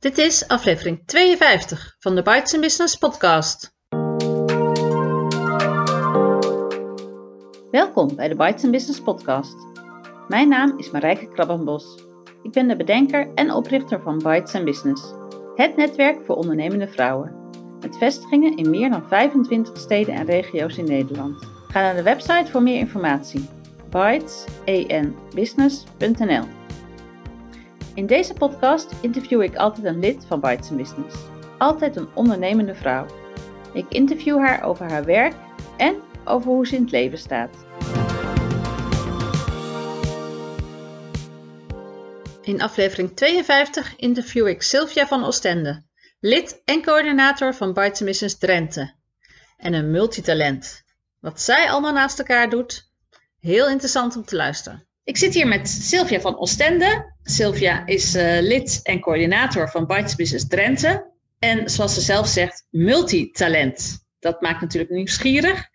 Dit is aflevering 52 van de Bites Business podcast. Welkom bij de Bites Business podcast. Mijn naam is Marijke Krabbenbos. Ik ben de bedenker en oprichter van Bites Business, het netwerk voor ondernemende vrouwen. Met vestigingen in meer dan 25 steden en regio's in Nederland. Ga naar de website voor meer informatie. bitesbusiness.nl In deze podcast interview ik altijd een lid van Bites Business. Altijd een ondernemende vrouw. Ik interview haar over haar werk en over hoe ze in het leven staat. In aflevering 52 interview ik Sylvia van Ostende, lid en coördinator van Bites Business Drenthe. En een multitalent. Wat zij allemaal naast elkaar doet, heel interessant om te luisteren. Ik zit hier met Sylvia van Ostende. Sylvia is uh, lid en coördinator van Bites Business Drenthe. En zoals ze zelf zegt, multitalent. Dat maakt natuurlijk nieuwsgierig.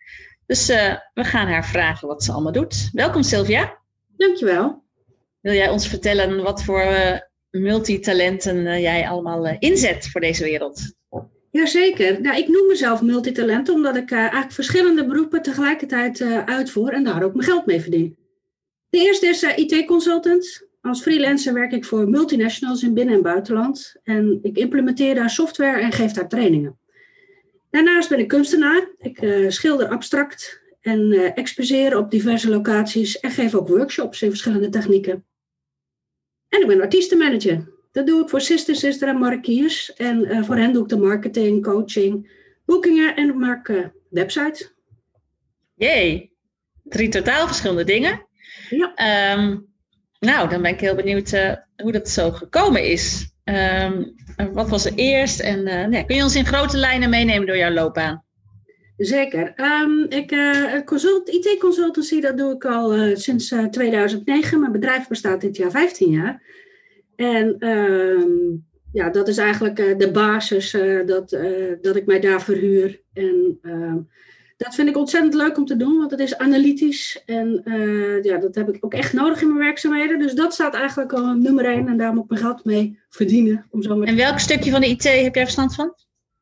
Dus uh, we gaan haar vragen wat ze allemaal doet. Welkom Sylvia. Dankjewel. Wil jij ons vertellen wat voor uh, multitalenten jij allemaal inzet voor deze wereld? Jazeker. Nou, ik noem mezelf multitalent omdat ik eigenlijk verschillende beroepen tegelijkertijd uitvoer en daar ook mijn geld mee verdien. De eerste is uh, IT-consultant. Als freelancer werk ik voor multinationals in binnen- en buitenland. En ik implementeer daar software en geef daar trainingen. Daarnaast ben ik kunstenaar. Ik schilder abstract en exposeer op diverse locaties en geef ook workshops in verschillende technieken. En ik ben artiestenmanager. Dat doe ik voor Sister, Sister en Markiers. En uh, voor hen doe ik de marketing, coaching, boekingen en maak uh, websites. Jee, drie totaal verschillende dingen. Ja. Um, nou, dan ben ik heel benieuwd uh, hoe dat zo gekomen is. Um, wat was er eerst? En nee, kun je ons in grote lijnen meenemen door jouw loopbaan? Zeker. Um, ik, consult, IT-consultancy, dat doe ik al sinds 2009. Mijn bedrijf bestaat dit jaar 15 jaar. En ja, dat is eigenlijk de basis dat, dat ik mij daar verhuur. En ehm, dat vind ik ontzettend leuk om te doen, want het is analytisch. En ja, dat heb ik ook echt nodig in mijn werkzaamheden. Dus dat staat eigenlijk al nummer één en daar moet ik mijn geld mee verdienen. Om zo en welk stukje van de IT heb jij verstand van?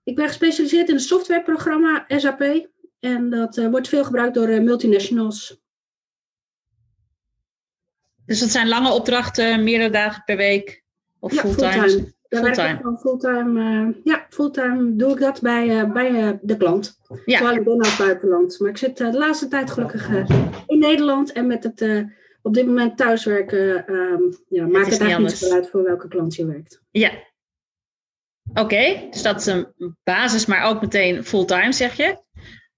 Ik ben gespecialiseerd in het softwareprogramma SAP. En dat wordt veel gebruikt door multinationals. Dus dat zijn lange opdrachten, meerdere dagen per week of ja, fulltime? fulltime. Fulltime. fulltime uh, ja, fulltime doe ik dat bij, uh, bij uh, de klant. Ja. Zowel in binnen- als buitenland. Maar ik zit de laatste tijd gelukkig in Nederland. En met het op dit moment thuiswerken um, ja, maakt het, het eigenlijk niet zoveel uit voor welke klant je werkt. Ja. Oké, okay, dus dat is een basis, maar ook meteen fulltime zeg je.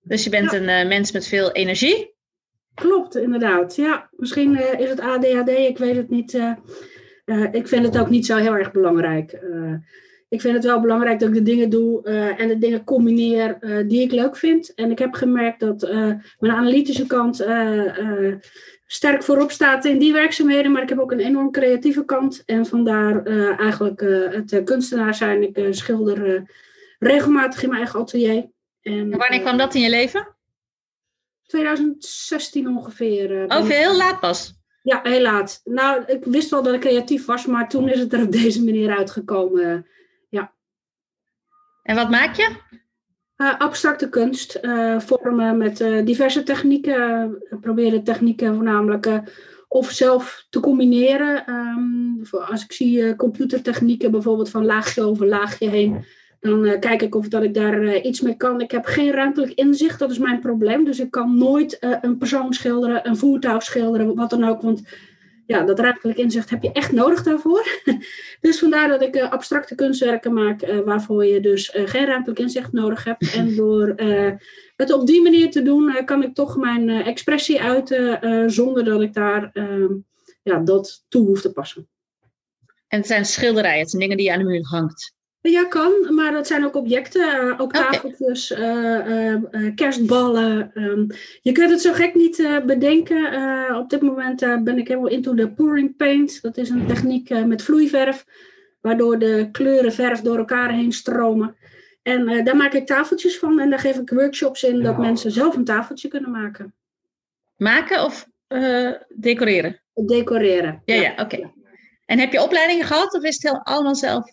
Dus je bent ja. een mens met veel energie. Klopt, inderdaad. Ja, misschien is het ADHD, ik weet het niet. Uh, uh, ik vind het ook niet zo heel erg belangrijk. ik vind het wel belangrijk dat ik de dingen doe en de dingen combineer die ik leuk vind. En ik heb gemerkt dat mijn analytische kant sterk voorop staat in die werkzaamheden. Maar ik heb ook een enorm creatieve kant. En vandaar eigenlijk het kunstenaar zijn. Ik schilder regelmatig in mijn eigen atelier. En, wanneer kwam dat in je leven? 2016 ongeveer. Uh, oh, heel laat pas? Ja, heel laat. Nou, ik wist wel dat ik creatief was, maar toen is het er op deze manier uitgekomen. ja. En wat maak je? Uh, abstracte kunst. Uh, vormen met diverse technieken. proberen technieken voornamelijk of zelf te combineren. Um, als ik zie computertechnieken bijvoorbeeld van laagje over laagje heen dan uh, kijk ik of dat ik daar uh, iets mee kan. Ik heb geen ruimtelijk inzicht, dat is mijn probleem. Dus ik kan nooit uh, een persoon schilderen, een voertuig schilderen, wat dan ook. Want ja, dat ruimtelijk inzicht heb je echt nodig daarvoor. dus vandaar dat ik abstracte kunstwerken maak, waarvoor je dus geen ruimtelijk inzicht nodig hebt. En door het op die manier te doen, kan ik toch mijn expressie uiten, zonder dat ik daar ehm, ja, dat toe hoef te passen. En het zijn schilderijen, het zijn dingen die je aan de muur hangt. Ja, kan, maar dat zijn ook objecten, uh, ook tafeltjes, okay. uh, uh, kerstballen. Um, je kunt het zo gek niet bedenken. op dit moment ben ik helemaal into de pouring paint. Dat is een techniek met vloeiverf, waardoor de kleuren verf door elkaar heen stromen. En daar maak ik tafeltjes van en daar geef ik workshops in dat mensen zelf een tafeltje kunnen maken. Maken of decoreren? Decoreren. Ja, ja, oké. Okay. En heb je opleidingen gehad of is het heel allemaal zelf?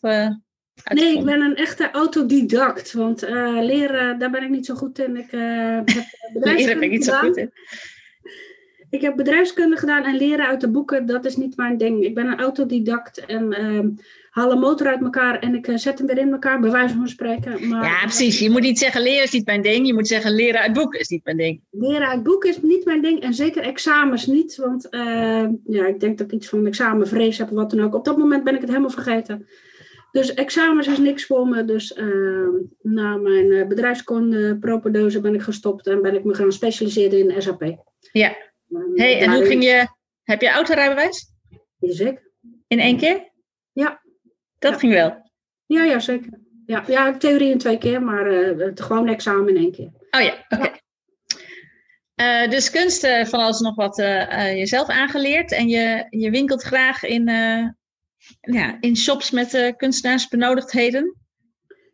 Nee, ik ben een echte autodidact. Want uh, leren, daar ben ik niet zo goed in. Ik uh, heb leren ben ik niet zo goed in. Ik heb bedrijfskunde gedaan en leren uit de boeken, dat is niet mijn ding. Ik ben een autodidact en uh, haal een motor uit elkaar en ik zet hem weer in elkaar, bij wijze van spreken. Maar, ja, precies. Je moet niet zeggen leren is niet mijn ding. Je moet zeggen leren uit boeken is niet mijn ding. Leren uit boeken is niet mijn ding en zeker examens niet. Want ja, ik denk dat ik iets van examenvrees heb of wat dan ook. Op dat moment ben ik het helemaal vergeten. Dus examens is niks voor me. Dus uh, na mijn uh, bedrijfskunde propedeuse ben ik gestopt en ben ik me gaan specialiseren in SAP. Ja. hey, en hoe ging je... Heb je autorijbewijs? Zeker. In één keer? Ja. Dat ging wel? Ja, ja, zeker. Ja, ja theorie in twee keer, maar uh, het gewoon examen in één keer. Oh ja, oké. Okay. dus kunst van alles nog wat jezelf aangeleerd en je, je winkelt graag in ja, in shops met uh, kunstenaarsbenodigdheden?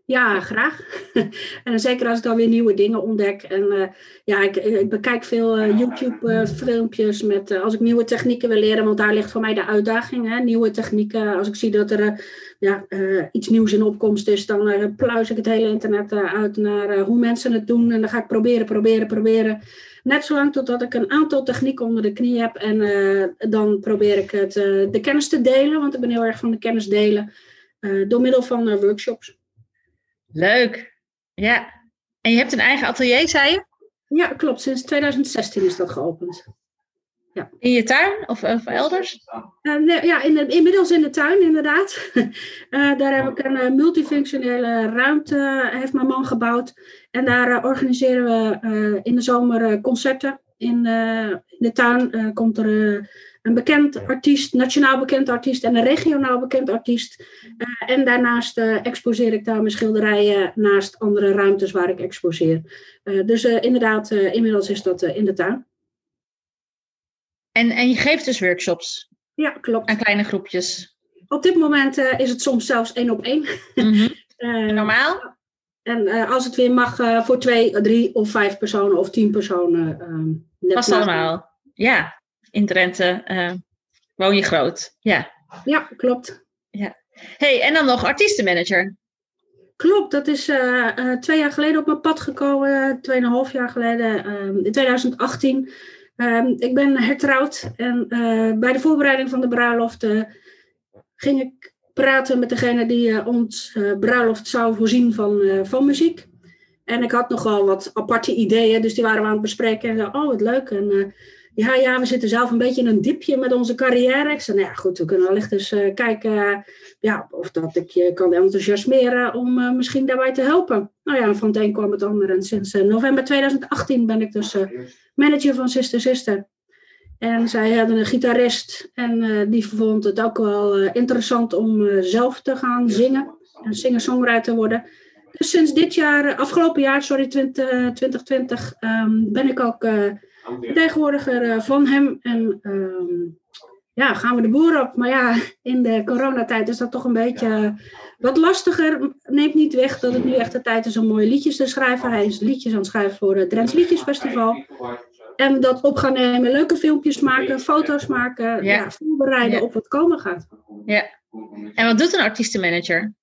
Ja, graag. en zeker als ik dan weer nieuwe dingen ontdek. En uh, ja, ik, ik, bekijk veel YouTube-filmpjes met als ik nieuwe technieken wil leren, want daar ligt voor mij de uitdaging. Hè? Nieuwe technieken. Als ik zie dat er ja, iets nieuws in opkomst is, dan pluis ik het hele internet uit naar hoe mensen het doen. En dan ga ik proberen, proberen, proberen. Net zolang totdat ik een aantal technieken onder de knie heb. En uh, dan probeer ik het, uh, de kennis te delen, want ik ben heel erg van de kennis delen. Uh, door middel van workshops. Leuk. Ja. En je hebt een eigen atelier, zei je? Ja, klopt. Sinds 2016 is dat geopend. Ja. In je tuin of, of elders? nee, ja, in de, inmiddels in de tuin, inderdaad. daar heb ik een multifunctionele ruimte, heeft mijn man gebouwd. En daar uh, organiseren we uh, in de zomer uh, concerten. In, in, de tuin komt er een bekend artiest, nationaal bekend artiest en een regionaal bekend artiest. en daarnaast exposeer ik daar mijn schilderijen naast andere ruimtes waar ik exposeer. dus inderdaad, inmiddels is dat in de tuin. En, en je geeft dus workshops? Ja, klopt. Aan kleine groepjes? Op dit moment is het soms zelfs één op één. Mm -hmm. Normaal? En uh, als het weer mag voor twee, drie of vijf personen of tien personen. Uh, Past allemaal. Ja, in Drenthe woon je groot. Ja, ja klopt. Ja. hey, en dan nog artiestenmanager. Klopt, dat is twee jaar geleden op mijn pad gekomen. Tweeënhalf jaar geleden, in 2018. Ehm, ik ben hertrouwd en bij de voorbereiding van de bruiloft ging ik praten met degene die uh, ons uh, bruiloft zou voorzien van, van muziek. En ik had nogal wat aparte ideeën, dus die waren we aan het bespreken. En oh, wat leuk. En ja, ja, we zitten zelf een beetje in een diepje met onze carrière. Ik zei, nou ja, goed, we kunnen wellicht eens kijken ja, of dat ik je kan enthousiasmeren om misschien daarbij te helpen. Nou ja, van het een kwam het ander. En sinds november 2018 ben ik dus manager van Sister Sister. En zij hadden een gitarist en uh, die vond het ook wel uh, interessant om uh, zelf te gaan zingen en singer-songwriter worden. Dus sinds dit jaar, afgelopen jaar, sorry, 20, 2020, um, ben ik ook vertegenwoordiger van hem. En um, ja, gaan we de boer op. Maar ja, in de coronatijd is dat toch een beetje wat lastiger. Neemt niet weg dat het nu echt de tijd is om mooie liedjes te schrijven. Hij is liedjes aan het schrijven voor het Drents Liedjesfestival. En dat op gaan nemen, leuke filmpjes maken, foto's maken, ja. ja voorbereiden op wat komen gaat. Ja. En wat doet een artiestenmanager?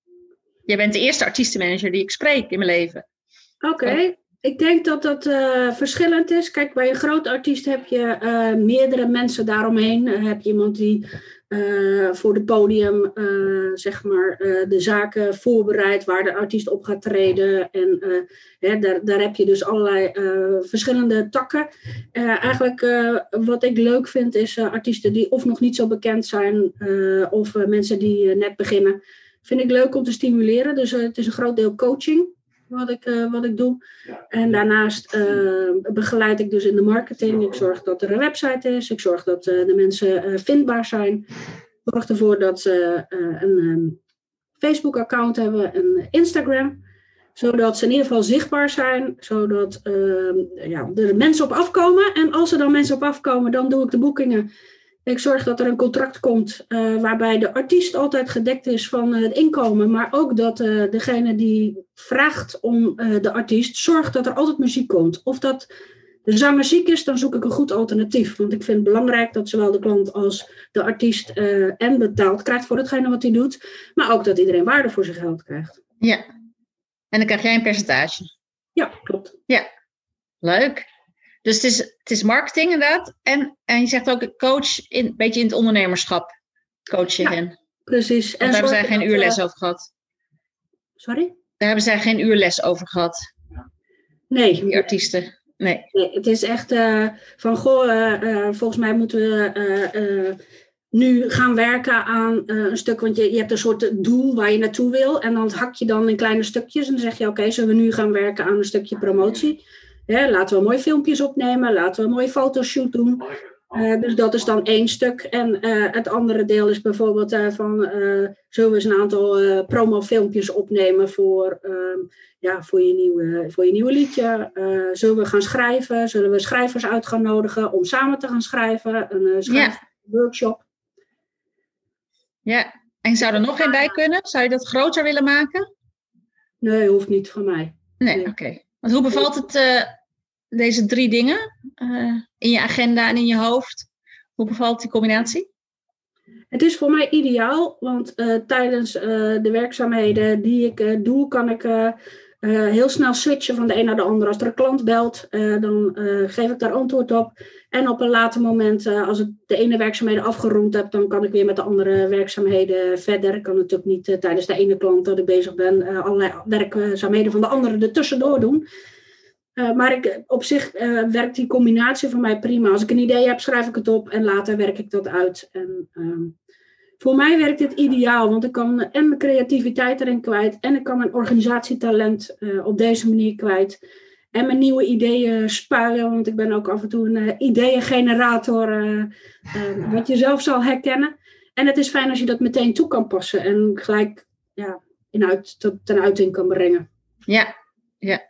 Jij bent de eerste artiestenmanager die ik spreek in mijn leven. Oké, okay. ik denk dat dat uh, verschillend is. Kijk, bij een groot artiest heb je uh, meerdere mensen daaromheen. Uh, heb je iemand die voor het podium uh, zeg maar, uh, de zaken voorbereidt waar de artiest op gaat treden. En hè, daar, daar heb je dus allerlei verschillende takken. eigenlijk wat ik leuk vind is artiesten die of nog niet zo bekend zijn of mensen die net beginnen. Vind ik leuk om te stimuleren. Dus het is een groot deel coaching wat ik, uh, wat ik doe. En daarnaast uh, begeleid ik dus in de marketing. Ik zorg dat er een website is. Ik zorg dat uh, de mensen vindbaar zijn. Ik zorg ervoor dat ze een um, Facebook-account hebben, een Instagram. Zodat ze in ieder geval zichtbaar zijn. Zodat ehm, ja, er mensen op afkomen. En als er dan mensen op afkomen, dan doe ik de boekingen. Ik zorg dat er een contract komt uh, waarbij de artiest altijd gedekt is van uh, het inkomen, maar ook dat uh, degene die vraagt om de artiest zorgt dat er altijd muziek komt. Of dat de zanger ziek is, dan zoek ik een goed alternatief. Want ik vind het belangrijk dat zowel de klant als de artiest en betaald krijgt voor hetgene wat hij doet. Maar ook dat iedereen waarde voor zijn geld krijgt. Ja. En dan krijg jij een percentage. Ja, klopt. Ja. Leuk. Dus het is, het is marketing inderdaad. En, en je zegt ook coach, in, een beetje in het ondernemerschap. Coach je ja, hen. Precies. En daar hebben zij geen uurles over gehad. Sorry? Daar hebben zij geen uurles over gehad. Nee. Die artiesten. Nee. nee het is echt uh, van, goh, uh, uh, volgens mij moeten we nu gaan werken aan een stuk, want je, je hebt een soort doel waar je naartoe wil. En dan hak je dan in kleine stukjes en dan zeg je, oké, okay, zullen we nu gaan werken aan een stukje promotie? Hè, laten we mooie filmpjes opnemen, laten we een mooie fotoshoot doen. Uh, dus dat is dan één stuk. En uh, het andere deel is bijvoorbeeld uh, van, zullen we eens een aantal promofilmpjes opnemen voor, ehm, ja, voor, je nieuwe, voor je nieuwe liedje. zullen we gaan schrijven? Zullen we schrijvers uit gaan nodigen om samen te gaan schrijven? Een schrijfworkshop. Ja. ja, en zou er nog geen bij kunnen? Zou je dat groter willen maken? Nee, hoeft niet van mij. Nee, nee. oké. Want hoe bevalt het, uh, deze drie dingen uh, in je agenda en in je hoofd? Hoe bevalt die combinatie? Het is voor mij ideaal, want uh, tijdens de werkzaamheden die ik doe, kan ik uh, heel snel switchen van de een naar de ander. Als er een klant belt, uh, dan uh, geef ik daar antwoord op. En op een later moment, als ik de ene werkzaamheden afgerond heb, dan kan ik weer met de andere werkzaamheden verder. Ik kan natuurlijk niet tijdens de ene klant dat ik bezig ben, allerlei werkzaamheden van de andere ertussendoor doen. maar ik, op zich werkt die combinatie voor mij prima. Als ik een idee heb, schrijf ik het op en later werk ik dat uit. En, ehm, voor mij werkt dit ideaal, want ik kan en mijn creativiteit erin kwijt en ik kan mijn organisatietalent uh, op deze manier kwijt. En mijn nieuwe ideeën spuien, want ik ben ook af en toe een uh, ideeëngenerator, uh, wat je zelf zal herkennen. En het is fijn als je dat meteen toe kan passen en gelijk ja, in uit, tot, ten uiting kan brengen. Ja, ja.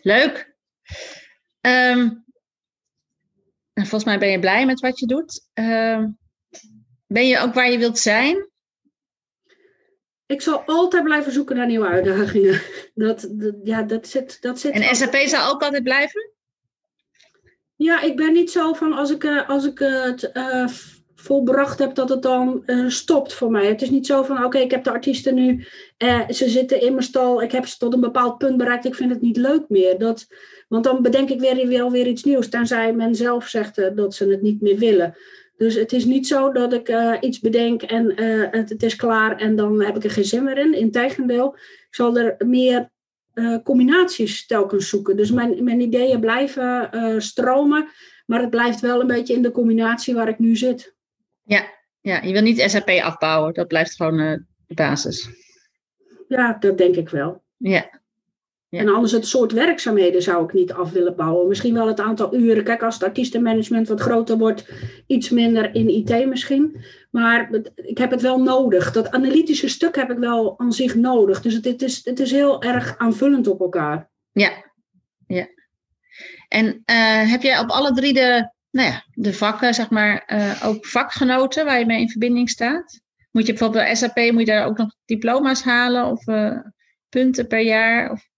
Leuk. Um, volgens mij ben je blij met wat je doet. Um, ben je ook waar je wilt zijn? Ik zal altijd blijven zoeken naar nieuwe uitdagingen. Dat, dat ja, dat zit, dat zit en SAP zal ook altijd blijven? Ja, ik ben niet zo van als ik, eh, als ik het uh, volbracht heb dat het dan uh, stopt voor mij. Het is niet zo van oké, ik heb de artiesten nu, ze zitten in mijn stal, ik heb ze tot een bepaald punt bereikt, ik vind het niet leuk meer. Dat, want dan bedenk ik weer, weer, weer iets nieuws, tenzij men zelf zegt dat ze het niet meer willen. Dus het is niet zo dat ik uh, iets bedenk en uh, het, het, is klaar en dan heb ik er geen zin meer in. Integendeel, ik zal er meer uh, combinaties telkens zoeken. Dus mijn, mijn ideeën blijven stromen, maar het blijft wel een beetje in de combinatie waar ik nu zit. Ja, ja je wil niet SAP afbouwen, dat blijft gewoon de basis. Ja, dat denk ik wel. Ja, en anders het soort werkzaamheden zou ik niet af willen bouwen. Misschien wel het aantal uren. Kijk, als het artiestenmanagement wat groter wordt, iets minder in IT misschien. Maar ik heb het wel nodig. Dat analytische stuk heb ik wel aan zich nodig. Dus het, het, is, het is heel erg aanvullend op elkaar. Ja, ja. En uh, heb jij op alle drie de, nou ja, de vakken, zeg maar, uh, ook vakgenoten waar je mee in verbinding staat? Moet je bijvoorbeeld bij SAP, moet je daar ook nog diploma's halen of uh, punten per jaar? Of?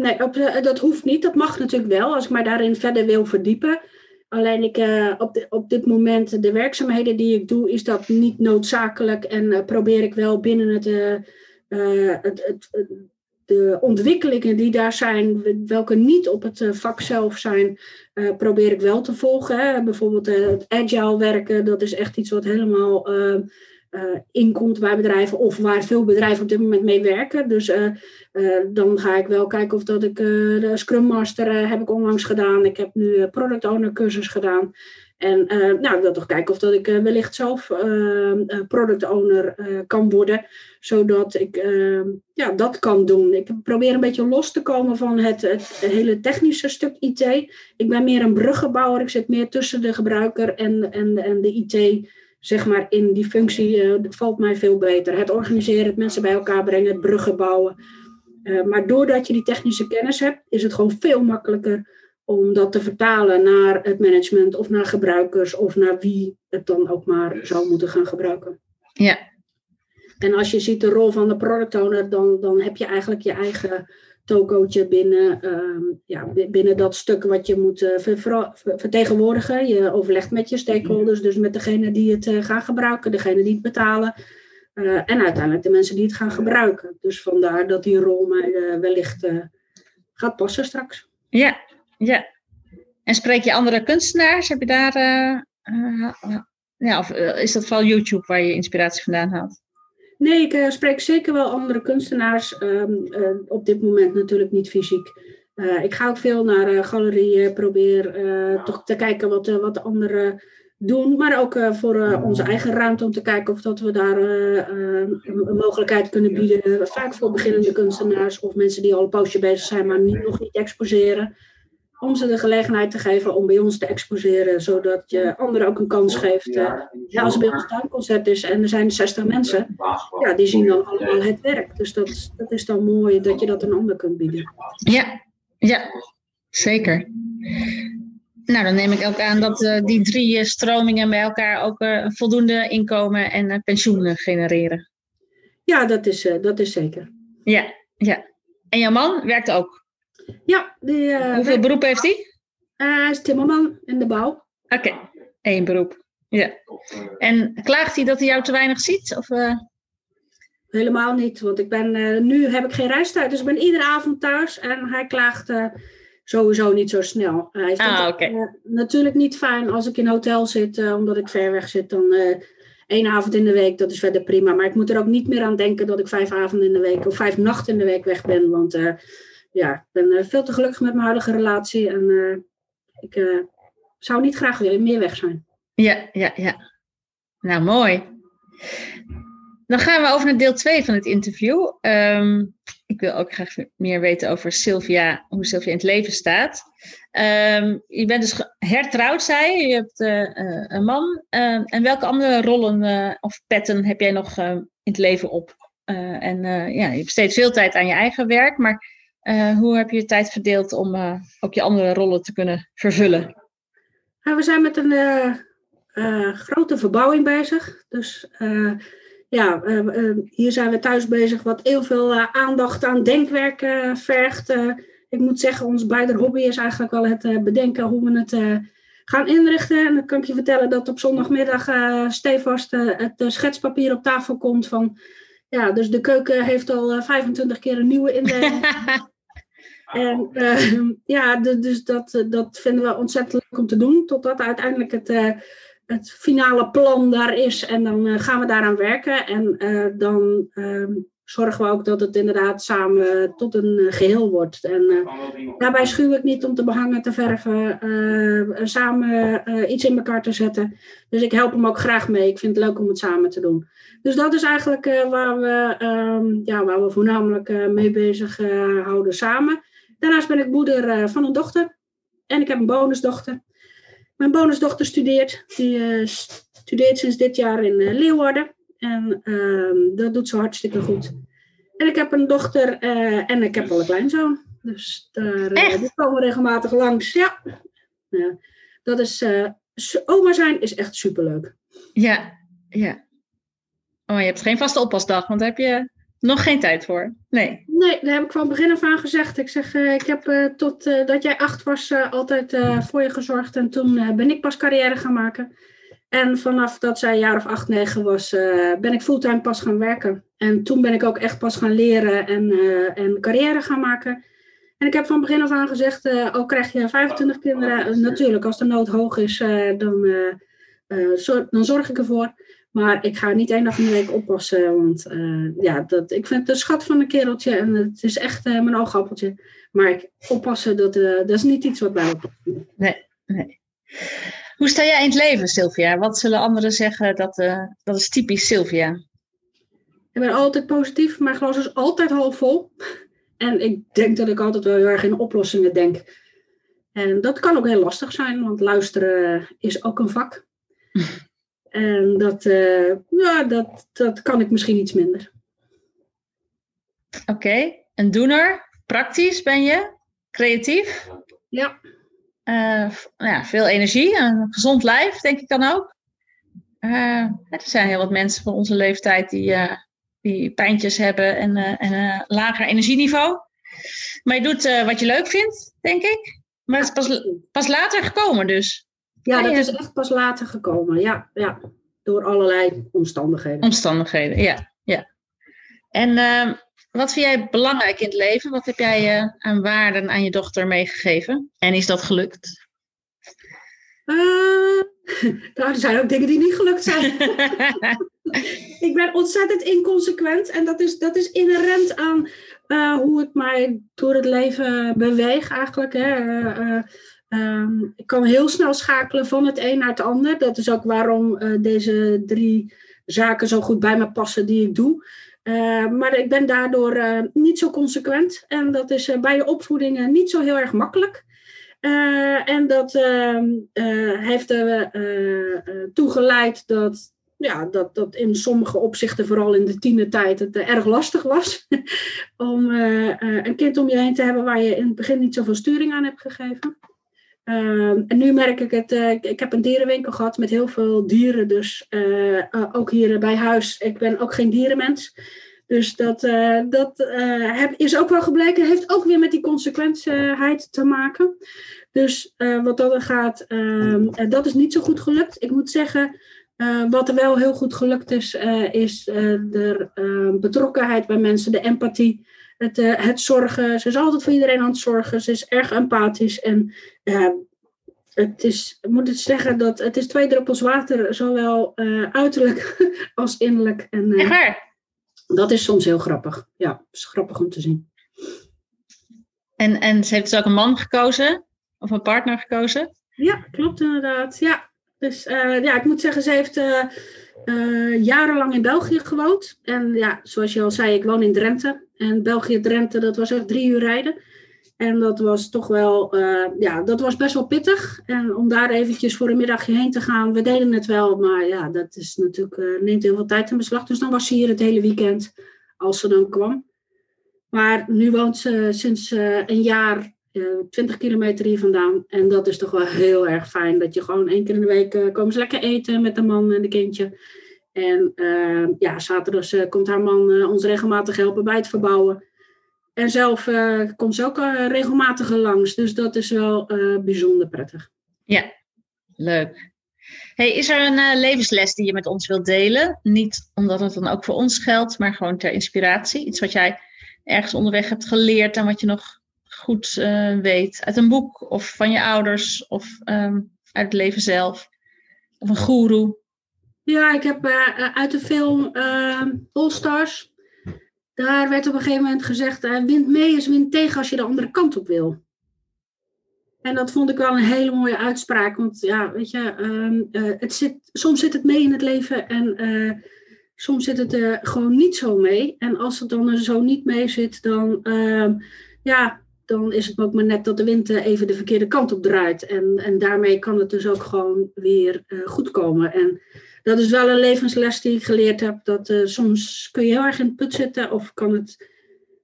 Nee, op, dat hoeft niet. Dat mag natuurlijk wel, als ik mij daarin verder wil verdiepen. Alleen ik, uh, op, op dit moment, de werkzaamheden die ik doe, is dat niet noodzakelijk. En uh, probeer ik wel binnen het, het, het, de ontwikkelingen die daar zijn, welke niet op het vak zelf zijn, probeer ik wel te volgen. Hè. Bijvoorbeeld het agile werken, dat is echt iets wat helemaal uh, inkomt bij bedrijven of waar veel bedrijven op dit moment mee werken. Dus uh, uh, dan ga ik wel kijken of dat ik de Scrum Master heb ik onlangs gedaan. Ik heb nu Product Owner cursus gedaan. En nou, ik wil toch kijken of dat ik wellicht zelf Product Owner kan worden. Zodat ik ja, dat kan doen. Ik probeer een beetje los te komen van het, het hele technische stuk IT. Ik ben meer een bruggenbouwer. Ik zit meer tussen de gebruiker en, en, en de IT zeg maar, in die functie uh, valt mij veel beter. Het organiseren, het mensen bij elkaar brengen, het bruggen bouwen. Uh, maar doordat je die technische kennis hebt, is het gewoon veel makkelijker om dat te vertalen naar het management of naar gebruikers of naar wie het dan ook maar zou moeten gaan gebruiken. Ja. En als je ziet de rol van de product owner, dan, dan heb je eigenlijk je eigen tokootje binnen, ehm, ja, binnen dat stuk wat je moet uh, vertegenwoordigen. Je overlegt met je stakeholders, dus met degene die het uh, gaan gebruiken, degene die het betalen. Uh, en uiteindelijk de mensen die het gaan gebruiken. Dus vandaar dat die rol mij wellicht gaat passen straks. Ja, ja. En spreek je andere kunstenaars? Heb je daar. ja, of is dat vooral YouTube waar je inspiratie vandaan haalt? Nee, ik uh, spreek zeker wel andere kunstenaars. Um, uh, op dit moment natuurlijk niet fysiek. Uh, ik ga ook veel naar galerieën, probeer toch te kijken wat, wat de anderen doen. Maar ook voor onze eigen ruimte om te kijken of dat we daar een mogelijkheid kunnen bieden. Vaak voor beginnende kunstenaars of mensen die al een poosje bezig zijn, maar niet, nog niet exposeren om ze de gelegenheid te geven om bij ons te exposeren, zodat je anderen ook een kans geeft. ja, als er bij ons tuinconcert is en er zijn 60 mensen, ja, die zien dan allemaal het werk. Dus dat, dat is dan mooi dat je dat een ander kunt bieden. Ja, ja zeker. Nou, dan neem ik ook aan dat uh, die drie uh, stromingen bij elkaar ook uh, voldoende inkomen en pensioen genereren. Ja, dat is, dat is zeker. Ja, ja. En jouw man werkt ook? Ja. Die, uh, Hoeveel beroep heeft hij? Uh, hij is timmerman in de bouw. Oké, okay. één beroep. Ja. En klaagt hij dat hij jou te weinig ziet? Of, uh... Helemaal niet, want ik ben, nu heb ik geen reistijd, dus ik ben iedere avond thuis en hij klaagt sowieso niet zo snel. Hij ah, oké. Okay. natuurlijk niet fijn als ik in hotel zit, omdat ik ver weg zit, dan één avond in de week, dat is verder prima. Maar ik moet er ook niet meer aan denken dat ik vijf avonden in de week of vijf nachten in de week weg ben, want ja, ik ben eh, veel te gelukkig met mijn huidige relatie. En eh, ik eh, zou niet graag willen meer weg zijn. Ja, ja, ja. Nou, mooi. Dan gaan we over naar deel 2 van het interview. Ehm, ik wil ook graag meer weten over Sylvia, hoe Sylvia in het leven staat. Ehm, je bent dus hertrouwd, zei je. Je hebt een man. Ehm, en welke andere rollen of petten heb jij nog in het leven op? en ja, je besteedt veel tijd aan je eigen werk, maar uh, hoe heb je je tijd verdeeld om uh, ook je andere rollen te kunnen vervullen? Nou, we zijn met een uh, grote verbouwing bezig. Dus ja, hier zijn we thuis bezig, wat heel veel aandacht aan denkwerk vergt. ik moet zeggen, ons beide hobby is eigenlijk wel het bedenken hoe we het gaan inrichten. En dan kan ik je vertellen dat op zondagmiddag stevast het schetspapier op tafel komt van ja, dus de keuken heeft al 25 keer een nieuwe indeling. En uh, ja, dus dat, dat vinden we ontzettend leuk om te doen. Totdat uiteindelijk het, uh, het finale plan daar is. En dan uh, gaan we daaraan werken. En dan ehm, zorgen we ook dat het inderdaad samen tot een geheel wordt. En daarbij schuw ik niet om te behangen, te verven, samen iets in elkaar te zetten. Dus ik help hem ook graag mee. Ik vind het leuk om het samen te doen. Dus dat is eigenlijk waar, we, um, ja, waar we voornamelijk mee bezig houden samen. Daarnaast ben ik moeder eh, van een dochter. En ik heb een bonusdochter. Mijn bonusdochter studeert. Die studeert sinds dit jaar in Leeuwarden. En uh, dat doet ze hartstikke goed. En ik heb een dochter en ik heb al een kleinzoon. Dus daar, die komen regelmatig langs. Ja. dat is, oma zijn is echt superleuk. Ja, ja. Oh, je hebt geen vaste oppasdag, want heb je nog geen tijd voor? Nee. Nee, daar heb ik van begin af aan gezegd. Ik zeg, uh, ik heb uh, tot uh, dat jij acht was altijd voor je gezorgd. En toen ben ik pas carrière gaan maken. En vanaf dat zij een jaar of acht, negen was, ben ik fulltime pas gaan werken. En toen ben ik ook echt pas gaan leren en, en carrière gaan maken. En ik heb van begin af aan gezegd, al krijg je 25 kinderen, natuurlijk als de nood hoog is, dan, dan zorg ik ervoor. Maar ik ga niet één dag in de week oppassen. Want uh, ja, dat, ik vind het schat van een kereltje. En het is echt uh, mijn oogappeltje. Maar ik, oppassen, dat, uh, dat is niet iets wat opvalt. Nee, nee. Hoe sta jij in het leven, Sylvia? Wat zullen anderen zeggen dat, dat is typisch Sylvia? Ik ben altijd positief. Mijn glas is altijd half vol. En ik denk dat ik altijd wel heel erg in oplossingen denk. En dat kan ook heel lastig zijn, want luisteren is ook een vak. En dat, uh, ja, dat, dat kan ik misschien iets minder. Oké, okay. een doener. Praktisch ben je? Creatief? Ja. Uh, ja. Veel energie, een gezond lijf, denk ik dan ook. Er zijn heel wat mensen van onze leeftijd die die pijntjes hebben en, en een lager energieniveau. Maar je doet wat je leuk vindt, denk ik. Maar het is pas, pas later gekomen dus. Ja, dat is echt pas later gekomen. Ja, ja. Door allerlei omstandigheden. Omstandigheden, ja. ja. En ehm, wat vind jij belangrijk in het leven? Wat heb jij uh, aan waarden aan je dochter meegegeven? En is dat gelukt? Uh, nou, er zijn ook dingen die niet gelukt zijn. ik ben ontzettend inconsequent en dat is, dat is inherent aan uh, hoe het mij door het leven beweegt eigenlijk. Hè. Uh, ik kan heel snel schakelen van het een naar het ander. Dat is ook waarom deze drie zaken zo goed bij me passen die ik doe. Uh, maar ik ben daardoor uh, niet zo consequent. En dat is uh, bij je opvoeding niet zo heel erg makkelijk. en dat ehm, heeft er toegeleid dat, ja, dat, dat in sommige opzichten, vooral in de tienertijd, het erg lastig was. om een kind om je heen te hebben waar je in het begin niet zoveel sturing aan hebt gegeven. Ehm, en nu merk ik het, ik heb een dierenwinkel gehad met heel veel dieren, dus ook hier bij huis. Ik ben ook geen dierenmens. Dus dat, dat is ook wel gebleken, heeft ook weer met die consequentieheid te maken. Dus wat dat gaat, ehm, dat is niet zo goed gelukt. Ik moet zeggen, wat er wel heel goed gelukt is, is de betrokkenheid bij mensen, de empathie, het, het zorgen. Ze is altijd voor iedereen aan het zorgen, ze is erg empathisch en het is, ik moet het zeggen, dat het is twee druppels water, zowel uiterlijk als innerlijk. En, Echt waar? dat is soms heel grappig. Ja, is grappig om te zien. En, en ze heeft dus ook een man gekozen? Of een partner gekozen? Ja, klopt inderdaad. Ja, dus uh, ja, ik moet zeggen, ze heeft uh, uh, jarenlang in België gewoond. En ja, zoals je al zei, ik woon in Drenthe. En België-Drenthe, dat was ook drie uur rijden. En dat was toch wel, ja, dat was best wel pittig. En om daar eventjes voor een middagje heen te gaan, we deden het wel, maar ja, dat is natuurlijk, neemt heel veel tijd in beslag. Dus dan was ze hier het hele weekend, als ze dan kwam. Maar nu woont ze sinds een jaar 20 kilometer hier vandaan. En dat is toch wel heel erg fijn, dat je gewoon één keer in de week komen ze lekker eten met de man en de kindje. En ja, zaterdag komt haar man ons regelmatig helpen bij het verbouwen. En zelf uh, komt ze ook uh, regelmatig langs. Dus dat is wel uh, bijzonder prettig. Ja, leuk. Hey, is er een levensles die je met ons wilt delen? Niet omdat het dan ook voor ons geldt, maar gewoon ter inspiratie. Iets wat jij ergens onderweg hebt geleerd en wat je nog goed weet. Uit een boek of van je ouders of um, uit het leven zelf. Of een goeroe. Ja, ik heb uit de film All Stars daar werd op een gegeven moment gezegd, wind mee is wind tegen als je de andere kant op wil. En dat vond ik wel een hele mooie uitspraak. Want ja, weet je, uh, het zit, soms zit het mee in het leven en soms zit het er gewoon niet zo mee. En als het dan er zo niet mee zit, dan, ehm, ja, dan is het ook maar net dat de wind even de verkeerde kant op draait. En, en daarmee kan het dus ook gewoon weer goed komen. En dat is wel een levensles die ik geleerd heb. Dat uh, soms kun je heel erg in het put zitten of kan het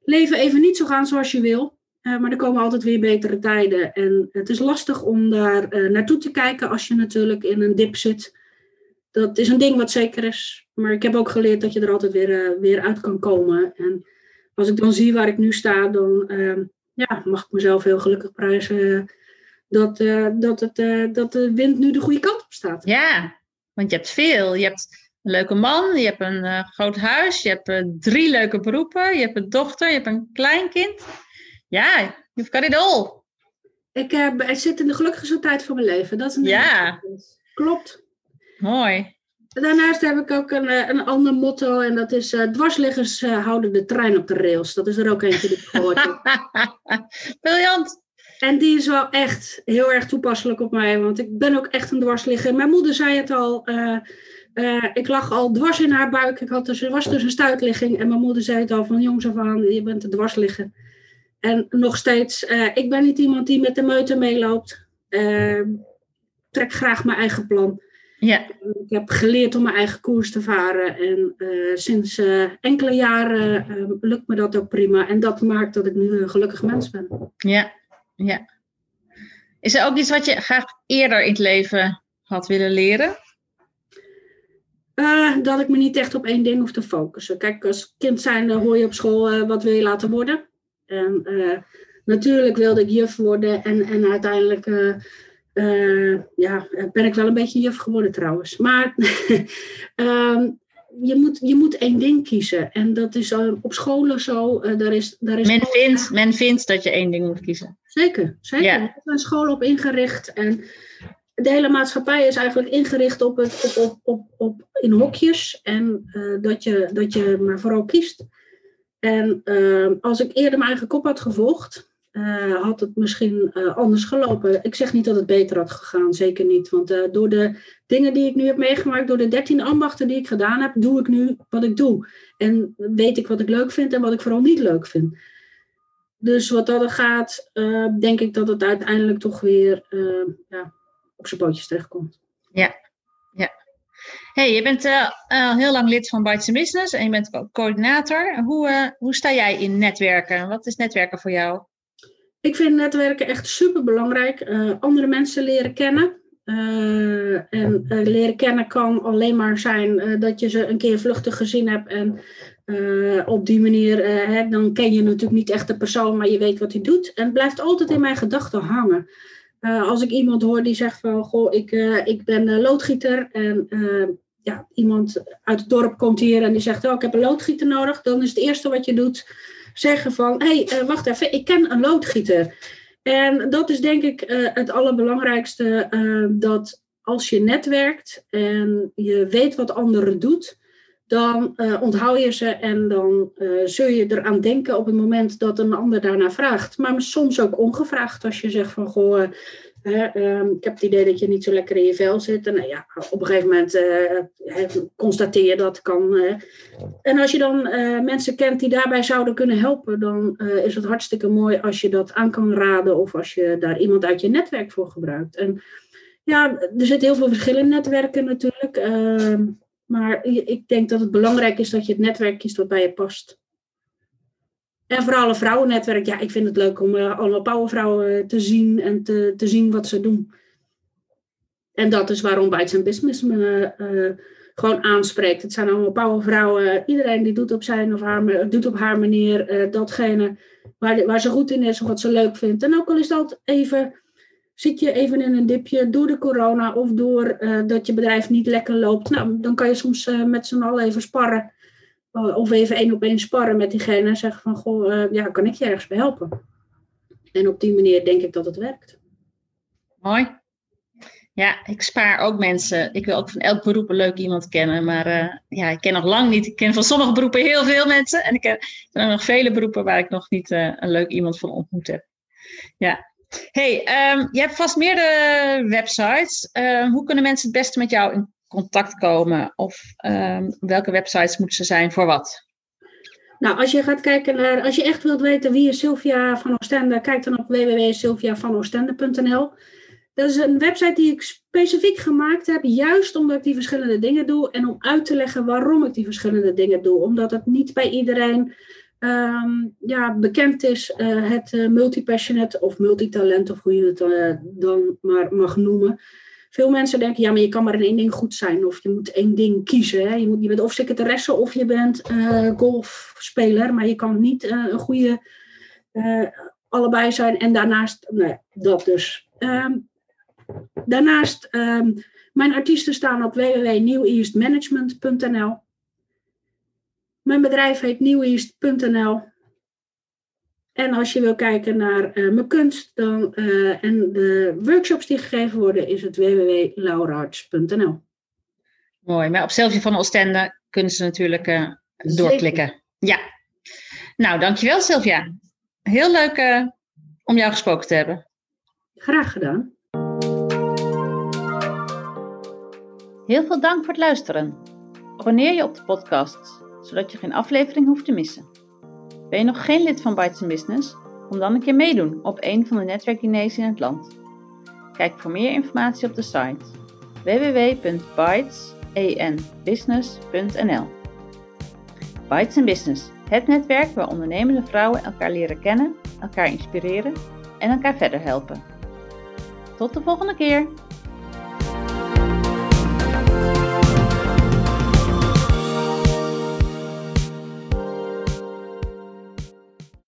leven even niet zo gaan zoals je wil. Uh, maar er komen altijd weer betere tijden. En het is lastig om daar uh, naartoe te kijken als je natuurlijk in een dip zit. Dat is een ding wat zeker is. Maar ik heb ook geleerd dat je er altijd weer, weer uit kan komen. En als ik dan zie waar ik nu sta, dan ehm, ja, mag ik mezelf heel gelukkig prijzen dat, dat, het, dat de wind nu de goede kant op staat. Ja, want je hebt veel. Je hebt een leuke man, je hebt een uh, groot huis, je hebt drie leuke beroepen, je hebt een dochter, je hebt een kleinkind. Ja, you've got it all. Ik, ik zit in de gelukkigste tijd van mijn leven. Dat is een ja. Klopt. Mooi. Daarnaast heb ik ook een, een ander motto en dat is dwarsliggers houden de trein op de rails. Dat is er ook eentje die ik gehoord heb. Briljant. En die is wel echt heel erg toepasselijk op mij, want ik ben ook echt een dwarsligger. Mijn moeder zei het al, uh, ik lag al dwars in haar buik. Ik had dus, was dus een stuitligging en mijn moeder zei het al van jongs af aan, je bent een dwarsligger. En nog steeds, ik ben niet iemand die met de meute meeloopt. trek graag mijn eigen plan. Ja. Ik heb geleerd om mijn eigen koers te varen. En sinds enkele jaren lukt me dat ook prima. En dat maakt dat ik nu een gelukkig mens ben. Ja, ja. Is er ook iets wat je graag eerder in het leven had willen leren? Uh, dat ik me niet echt op één ding hoef te focussen. Kijk, als kind zijn hoor je op school wat wil je laten worden. En natuurlijk wilde ik juf worden en, en uiteindelijk ja, ben ik wel een beetje juf geworden trouwens. Maar um, je, moet, je moet één ding kiezen. En dat is op scholen zo. daar is, daar is men, vindt, men vindt dat je één ding moet kiezen. Zeker, zeker. Ja. Er zijn scholen op ingericht. En de hele maatschappij is eigenlijk ingericht op het, op, op, op, op in hokjes en dat, je, dat je maar vooral kiest. En uh, als ik eerder mijn eigen kop had gevolgd, uh, had het misschien anders gelopen. Ik zeg niet dat het beter had gegaan, zeker niet. Want door de dingen die ik nu heb meegemaakt, door de dertien ambachten die ik gedaan heb, doe ik nu wat ik doe. En weet ik wat ik leuk vind en wat ik vooral niet leuk vind. Dus wat dat er gaat, denk ik dat het uiteindelijk toch weer ja, op zijn pootjes terechtkomt. Ja, ja. Hey, je bent uh, heel lang lid van Bites Business en je bent ook coördinator. Hoe, hoe sta jij in netwerken? Wat is netwerken voor jou? Ik vind netwerken echt super belangrijk. andere mensen leren kennen. en leren kennen kan alleen maar zijn dat je ze een keer vluchtig gezien hebt. En op die manier, hè, dan ken je natuurlijk niet echt de persoon, maar je weet wat hij doet. En het blijft altijd in mijn gedachten hangen. Als ik iemand hoor die zegt van, goh, ik, ik ben loodgieter en ja, iemand uit het dorp komt hier en die zegt, oh, ik heb een loodgieter nodig, dan is het eerste wat je doet zeggen van, hé, hey, wacht even, ik ken een loodgieter. En dat is denk ik het allerbelangrijkste, dat als je netwerkt en je weet wat anderen doet, dan onthoud je ze en dan zul je eraan denken op het moment dat een ander daarna vraagt. Maar soms ook ongevraagd als je zegt van goh, uh, ik heb het idee dat je niet zo lekker in je vel zit. En nou ja, op een gegeven moment constateer je dat kan. en als je dan mensen kent die daarbij zouden kunnen helpen, dan is het hartstikke mooi als je dat aan kan raden of als je daar iemand uit je netwerk voor gebruikt. En ja, er zitten heel veel verschillende netwerken natuurlijk. Ehm, maar ik denk dat het belangrijk is dat je het netwerk kiest wat bij je past. En vooral een vrouwennetwerk. Ja, ik vind het leuk om uh, allemaal powervrouwen eh, te zien en te, te zien wat ze doen. En dat is waarom Bites Business me uh, gewoon aanspreekt. Het zijn allemaal powervrouwen. Iedereen die doet op zijn of haar, doet op haar manier datgene waar, waar ze goed in is of wat ze leuk vindt. En ook al is dat even Zit je even in een dipje door de corona of door dat je bedrijf niet lekker loopt? Nou, dan kan je soms met z'n allen even sparren. Uh, of even één op één sparren met diegene en zeggen van, goh, ja, kan ik je ergens bij helpen? En op die manier denk ik dat het werkt. Mooi. Ja, ik spaar ook mensen. Ik wil ook van elk beroep een leuk iemand kennen. Maar ja, ik ken nog lang niet. Ik ken van sommige beroepen heel veel mensen. En ik ken, er zijn nog vele beroepen waar ik nog niet een leuk iemand van ontmoet heb. Ja, Hey, um, je hebt vast meerdere websites. Uh, hoe kunnen mensen het beste met jou in contact komen? Of um, welke websites moeten ze zijn voor wat? Nou, als je gaat kijken naar, als je echt wilt weten wie Sylvia van Oostende, kijk dan op www.sylviavanoostende.nl. Dat is een website die ik specifiek gemaakt heb, juist omdat ik die verschillende dingen doe en om uit te leggen waarom ik die verschillende dingen doe. Omdat het niet bij iedereen um, ja, bekend is uh, het uh, multipassionate of multitalent, of hoe je het uh, dan maar mag noemen. Veel mensen denken, ja, maar je kan maar in één ding goed zijn. Of je moet één ding kiezen. Hè. Je, moet, je bent of secretaresse of je bent golfspeler. Maar je kan niet een goede allebei zijn. En daarnaast, nee, dat dus. Um, daarnaast, um, mijn artiesten staan op www.neweastmanagement.nl. Mijn bedrijf heet neweast.nl. En als je wil kijken naar uh, mijn kunst dan, uh, en de workshops die gegeven worden, is het www.laurarts.nl. Mooi, maar op Selfie van Oostende kunnen ze natuurlijk uh, doorklikken. Ja. Nou, dankjewel Sylvia. Heel leuk om jou gesproken te hebben. Graag gedaan. Heel veel dank voor het luisteren. Abonneer je op de podcast zodat je geen aflevering hoeft te missen. Ben je nog geen lid van Bites Business? Kom dan een keer meedoen op een van de netwerkdiners in het land. Kijk voor meer informatie op de site www.bytesenbusiness.nl Bites Business, het netwerk waar ondernemende vrouwen elkaar leren kennen, elkaar inspireren en elkaar verder helpen. Tot de volgende keer!